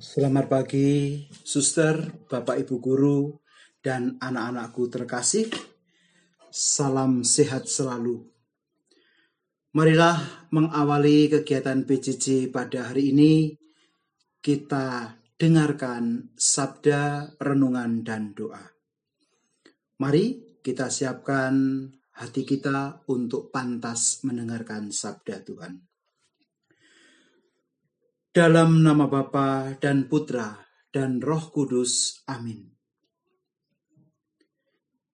Selamat pagi, suster, bapak ibu guru, dan anak-anakku terkasih. Salam sehat selalu. Marilah mengawali kegiatan PJJ pada hari ini. Kita dengarkan sabda, renungan, dan doa. Mari kita siapkan hati kita untuk pantas mendengarkan sabda Tuhan. Dalam nama Bapa dan Putra dan Roh Kudus. Amin.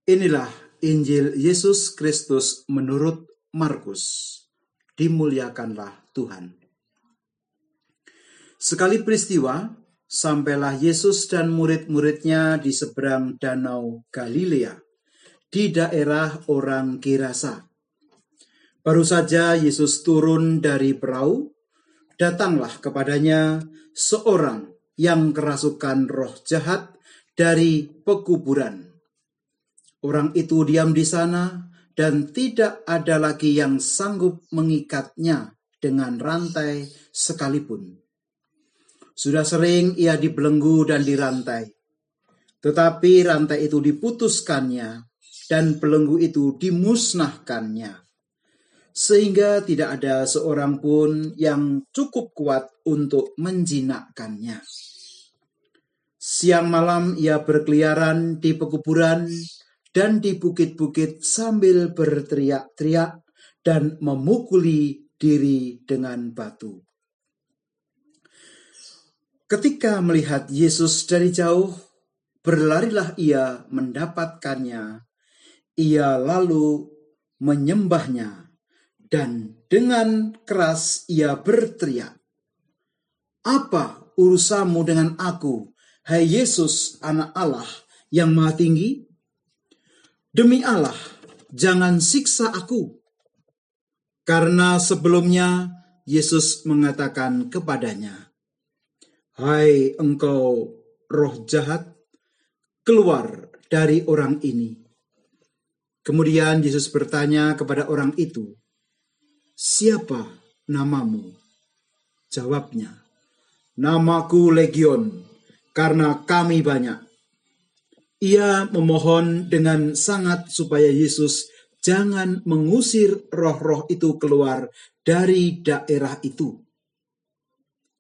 Inilah Injil Yesus Kristus menurut Markus. Dimuliakanlah Tuhan. Sekali peristiwa, sampailah Yesus dan murid-muridnya di seberang danau Galilea, di daerah orang Kirasa. Baru saja Yesus turun dari perahu, datanglah kepadanya seorang yang kerasukan roh jahat dari pekuburan. Orang itu diam di sana dan tidak ada lagi yang sanggup mengikatnya dengan rantai sekalipun. Sudah sering ia dibelenggu dan dirantai, tetapi rantai itu diputuskannya dan belenggu itu dimusnahkannya sehingga tidak ada seorang pun yang cukup kuat untuk menjinakkannya. Siang malam ia berkeliaran di pekuburan dan di bukit-bukit sambil berteriak-teriak dan memukuli diri dengan batu. Ketika melihat Yesus dari jauh, berlarilah ia mendapatkannya. Ia lalu menyembahnya dan dengan keras ia berteriak, Apa urusanmu dengan aku, hai Yesus anak Allah yang maha tinggi? Demi Allah, jangan siksa aku. Karena sebelumnya Yesus mengatakan kepadanya, Hai engkau roh jahat, keluar dari orang ini. Kemudian Yesus bertanya kepada orang itu, Siapa namamu? Jawabnya, Namaku Legion, karena kami banyak. Ia memohon dengan sangat supaya Yesus jangan mengusir roh-roh itu keluar dari daerah itu.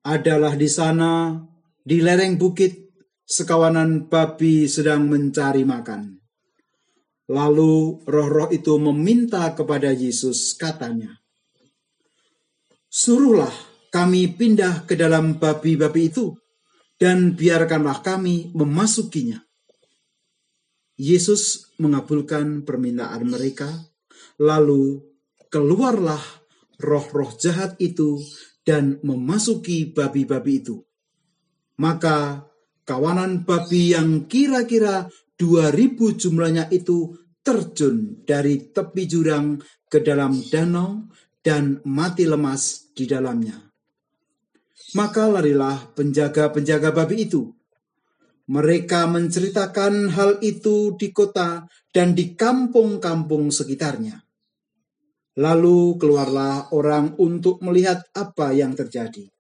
Adalah di sana, di lereng bukit, sekawanan babi sedang mencari makan. Lalu roh-roh itu meminta kepada Yesus, katanya, Suruhlah kami pindah ke dalam babi-babi itu, dan biarkanlah kami memasukinya. Yesus mengabulkan permintaan mereka, lalu keluarlah roh-roh jahat itu dan memasuki babi-babi itu. Maka kawanan babi yang kira-kira dua ribu jumlahnya itu terjun dari tepi jurang ke dalam danau dan mati lemas di dalamnya. Maka larilah penjaga-penjaga babi itu. Mereka menceritakan hal itu di kota dan di kampung-kampung sekitarnya. Lalu keluarlah orang untuk melihat apa yang terjadi.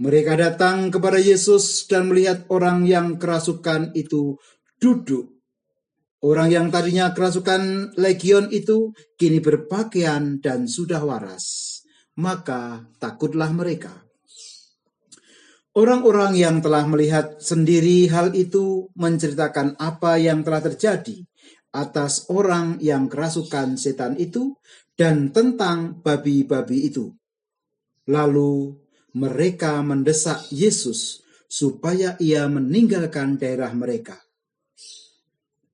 Mereka datang kepada Yesus dan melihat orang yang kerasukan itu duduk. Orang yang tadinya kerasukan legion itu kini berpakaian dan sudah waras maka takutlah mereka. Orang-orang yang telah melihat sendiri hal itu menceritakan apa yang telah terjadi atas orang yang kerasukan setan itu dan tentang babi-babi itu. Lalu mereka mendesak Yesus supaya ia meninggalkan daerah mereka.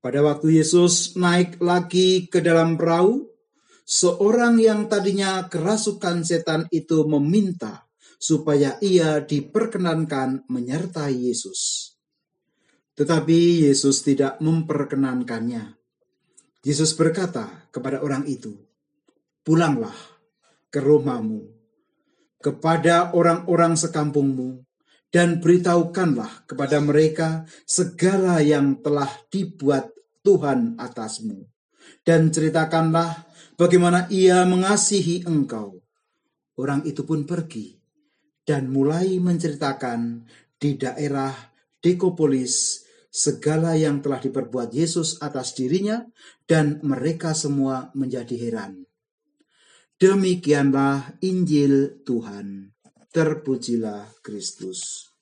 Pada waktu Yesus naik lagi ke dalam perahu, seorang yang tadinya kerasukan setan itu meminta supaya ia diperkenankan menyertai Yesus. Tetapi Yesus tidak memperkenankannya. Yesus berkata kepada orang itu, "Pulanglah ke rumahmu, kepada orang-orang sekampungmu, dan beritahukanlah kepada mereka segala yang telah dibuat Tuhan atasmu, dan ceritakanlah bagaimana ia mengasihi engkau. Orang itu pun pergi dan mulai menceritakan di daerah Dekopolis segala yang telah diperbuat Yesus atas dirinya dan mereka semua menjadi heran. Demikianlah Injil Tuhan. Terpujilah Kristus.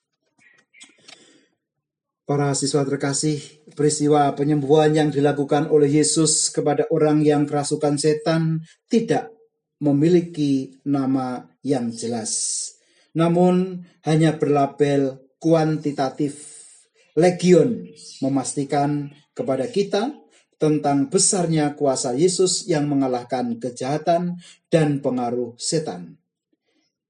Para siswa terkasih, peristiwa penyembuhan yang dilakukan oleh Yesus kepada orang yang kerasukan setan tidak memiliki nama yang jelas, namun hanya berlabel kuantitatif. Legion memastikan kepada kita tentang besarnya kuasa Yesus yang mengalahkan kejahatan dan pengaruh setan.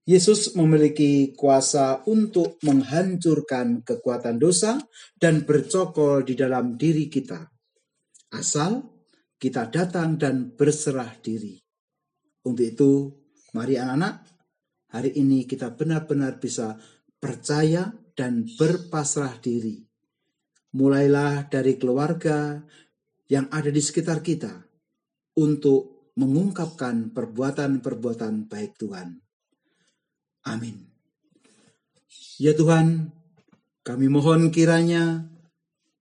Yesus memiliki kuasa untuk menghancurkan kekuatan dosa dan bercokol di dalam diri kita. Asal kita datang dan berserah diri. Untuk itu, mari anak-anak, hari ini kita benar-benar bisa percaya dan berpasrah diri. Mulailah dari keluarga yang ada di sekitar kita untuk mengungkapkan perbuatan-perbuatan baik Tuhan. Amin. Ya Tuhan, kami mohon kiranya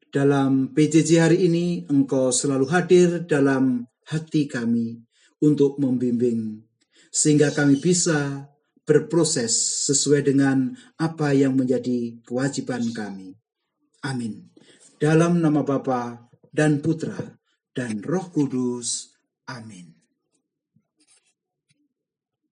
dalam PJJ hari ini Engkau selalu hadir dalam hati kami untuk membimbing sehingga kami bisa berproses sesuai dengan apa yang menjadi kewajiban kami. Amin. Dalam nama Bapa dan Putra dan Roh Kudus. Amin.